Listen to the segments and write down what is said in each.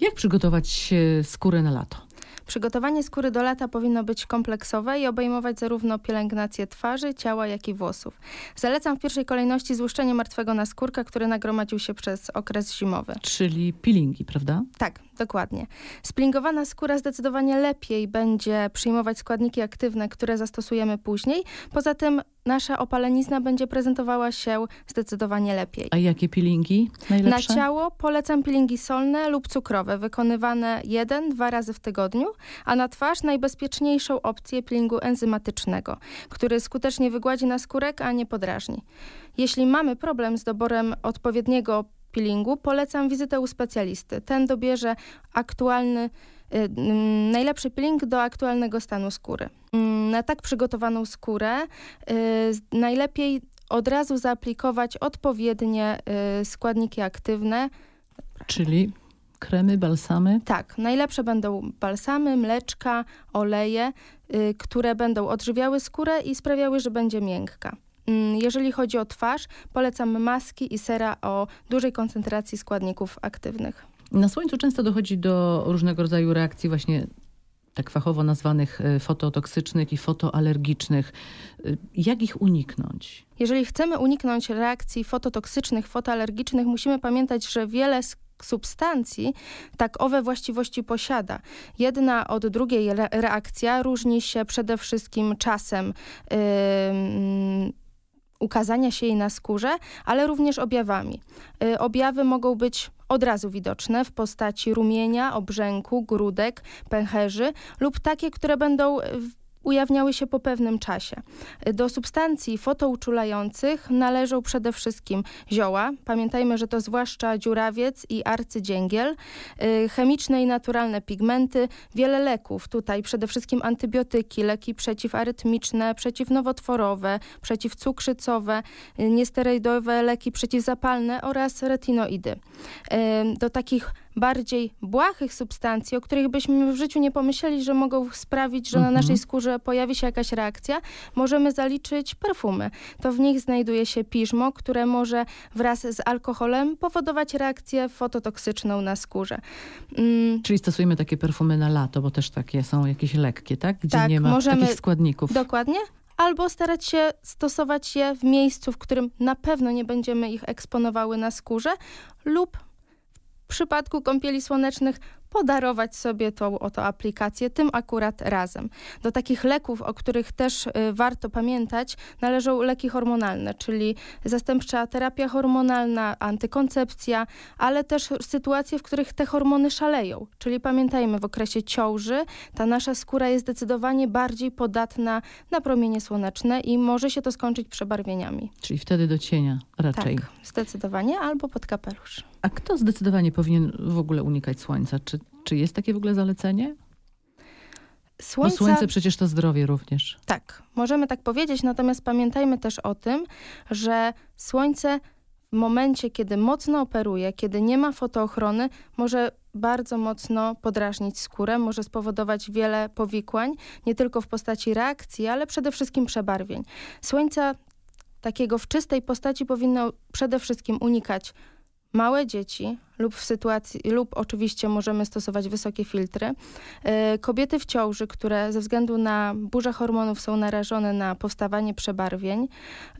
Jak przygotować e, skórę na lato? Przygotowanie skóry do lata powinno być kompleksowe i obejmować zarówno pielęgnację twarzy, ciała, jak i włosów. Zalecam w pierwszej kolejności złuszczenie martwego naskórka, który nagromadził się przez okres zimowy. Czyli peelingi, prawda? Tak, dokładnie. Splingowana skóra zdecydowanie lepiej będzie przyjmować składniki aktywne, które zastosujemy później. Poza tym nasza opalenizna będzie prezentowała się zdecydowanie lepiej. A jakie peelingi najlepsze? Na ciało polecam peelingi solne lub cukrowe, wykonywane jeden, dwa razy w tygodniu, a na twarz najbezpieczniejszą opcję peelingu enzymatycznego, który skutecznie wygładzi naskórek, a nie podrażni. Jeśli mamy problem z doborem odpowiedniego peelingu, polecam wizytę u specjalisty. Ten dobierze aktualny najlepszy peeling do aktualnego stanu skóry. Mm, Na tak przygotowaną skórę y, najlepiej od razu zaaplikować odpowiednie y, składniki aktywne. Czyli kremy, balsamy? Tak, najlepsze będą balsamy, mleczka, oleje, y, które będą odżywiały skórę i sprawiały, że będzie miękka. Mm, Jeżeli chodzi o twarz, polecam maski i sera o dużej koncentracji składników aktywnych. Na słońcu często dochodzi do różnego rodzaju reakcji właśnie tak fachowo nazwanych e, fototoksycznych i fotoalergicznych. E, Jak ich uniknąć? Jeżeli chcemy uniknąć reakcji fototoksycznych, fotoalergicznych, musimy pamiętać, że wiele substancji tak owe właściwości posiada. Jedna od drugiej re reakcja różni się przede wszystkim czasem ym, ukazania się jej na skórze, ale również objawami. Y, objawy mogą być od razu widoczne w postaci rumienia, obrzęku, grudek, pęcherzy lub takie, które będą ujawniały się po pewnym czasie. Do substancji fotouczulających należą przede wszystkim zioła. Pamiętajmy, że to zwłaszcza dziurawiec i arcydzięgiel, y, chemiczne i naturalne pigmenty, wiele leków. Tutaj przede wszystkim antybiotyki, leki przeciwarytmiczne, przeciwnowotworowe, przeciwcukrzycowe, y, niesterydowe leki przeciwzapalne oraz retinoidy. Y, Do takich bardziej błahych substancji, o których byśmy w życiu nie pomyśleli, że mogą sprawić, że na Mhm. naszej skórze pojawi się jakaś reakcja, możemy zaliczyć perfumy. To w nich znajduje się piżmo, które może wraz z alkoholem powodować reakcję fototoksyczną na skórze. Mm, Czyli stosujemy takie perfumy na lato, bo też takie są jakieś lekkie, tak? Gdzie Tak, nie ma możemy- takich składników. Dokładnie. Albo starać się stosować je w miejscu, w którym na pewno nie będziemy ich eksponowały na skórze, lub w przypadku kąpieli słonecznych podarować sobie tą oto aplikację, tym akurat razem. Do takich leków, o których też y, warto pamiętać, należą leki hormonalne, czyli zastępcza terapia hormonalna, antykoncepcja, ale też sytuacje, w których te hormony szaleją. Czyli pamiętajmy, w okresie ciąży ta nasza skóra jest zdecydowanie bardziej podatna na promienie słoneczne i może się to skończyć przebarwieniami. Czyli wtedy do cienia raczej. Tak, zdecydowanie, albo pod kapelusz. A kto zdecydowanie powinien w ogóle unikać słońca? Czy, czy jest takie w ogóle zalecenie? Bo Słońca, słońce przecież to zdrowie również. tak, możemy tak powiedzieć, natomiast pamiętajmy też o tym, że słońce w momencie, kiedy mocno operuje, kiedy nie ma fotoochrony, może bardzo mocno podrażnić skórę, może spowodować wiele powikłań, nie tylko w postaci reakcji, ale przede wszystkim przebarwień. Słońca takiego w czystej postaci powinno przede wszystkim unikać małe dzieci lub w sytuacji, lub oczywiście możemy stosować wysokie filtry. E, Kobiety w ciąży, które ze względu na burzę hormonów są narażone na powstawanie przebarwień,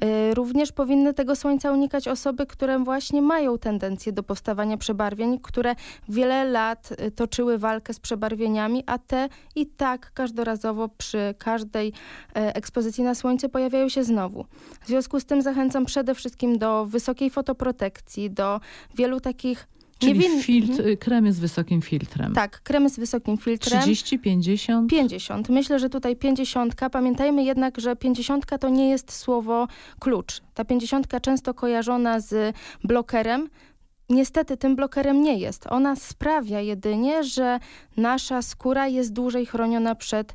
e, również powinny tego słońca unikać osoby, które właśnie mają tendencję do powstawania przebarwień, które wiele lat e, toczyły walkę z przebarwieniami, a te i tak każdorazowo przy każdej ekspozycji na słońce pojawiają się znowu. W związku z tym zachęcam przede wszystkim do wysokiej fotoprotekcji, do wielu takich Czyli filtr, Mhm. kremy z wysokim filtrem. Tak, kremy z wysokim filtrem. 30, 50? 50. Myślę, że tutaj 50. Pamiętajmy jednak, że 50 to nie jest słowo klucz. Ta 50 często kojarzona z blokerem niestety tym blokerem nie jest. Ona sprawia jedynie, że nasza skóra jest dłużej chroniona przed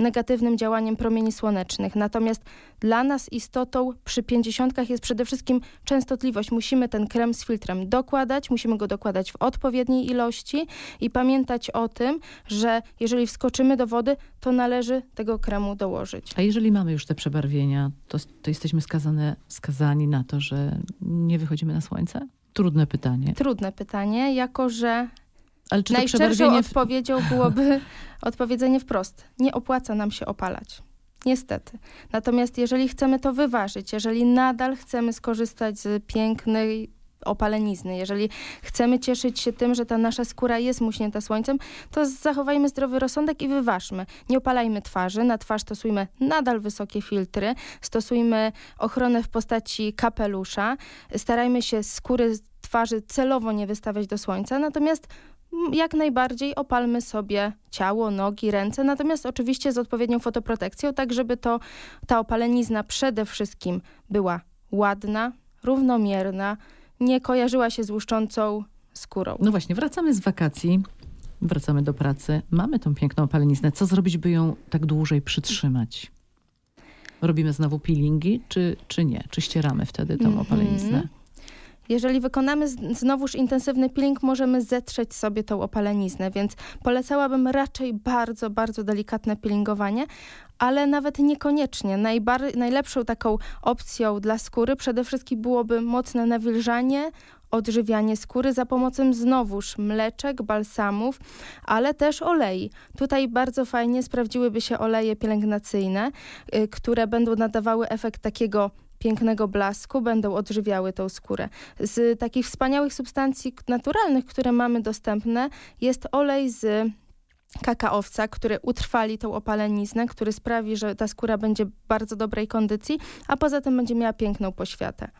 negatywnym działaniem promieni słonecznych. Natomiast dla nas istotą przy 50 jest przede wszystkim częstotliwość. Musimy ten krem z filtrem dokładać, musimy go dokładać w odpowiedniej ilości i pamiętać o tym, że jeżeli wskoczymy do wody, to należy tego kremu dołożyć. A jeżeli mamy już te przebarwienia, to, to jesteśmy skazane, skazani na to, że nie wychodzimy na słońce? Trudne pytanie. Trudne pytanie, jako że Ale czy najszczerszą przebarwienie... Odpowiedzią byłoby odpowiedzenie wprost. Nie opłaca nam się opalać. Niestety. Natomiast jeżeli chcemy to wyważyć, jeżeli nadal chcemy skorzystać z pięknej opalenizny, jeżeli chcemy cieszyć się tym, że ta nasza skóra jest muśnięta słońcem, to zachowajmy zdrowy rozsądek i wyważmy. Nie opalajmy twarzy, na twarz stosujmy nadal wysokie filtry, stosujmy ochronę w postaci kapelusza, starajmy się skóry twarzy celowo nie wystawiać do słońca, natomiast jak najbardziej opalmy sobie ciało, nogi, ręce, natomiast oczywiście z odpowiednią fotoprotekcją, tak żeby to ta opalenizna przede wszystkim była ładna, równomierna, nie kojarzyła się z łuszczącą skórą. No właśnie, wracamy z wakacji, wracamy do pracy, mamy tą piękną opaleniznę. Co zrobić, by ją tak dłużej przytrzymać? Robimy znowu peelingi, czy, czy nie? Czy ścieramy wtedy tą Mhm. opaleniznę? Jeżeli wykonamy znowuż intensywny peeling, możemy zetrzeć sobie tą opaleniznę, więc polecałabym raczej bardzo, bardzo delikatne peelingowanie, ale nawet niekoniecznie. Najbar- najlepszą taką opcją dla skóry przede wszystkim byłoby mocne nawilżanie, odżywianie skóry za pomocą znowuż mleczek, balsamów, ale też olei. Tutaj bardzo fajnie sprawdziłyby się oleje pielęgnacyjne, y, które będą nadawały efekt takiego pięknego blasku, będą odżywiały tą skórę. Z takich wspaniałych substancji naturalnych, które mamy dostępne, jest olej z kakaowca, który utrwali tą opaleniznę, który sprawi, że ta skóra będzie w bardzo dobrej kondycji, a poza tym będzie miała piękną poświatę.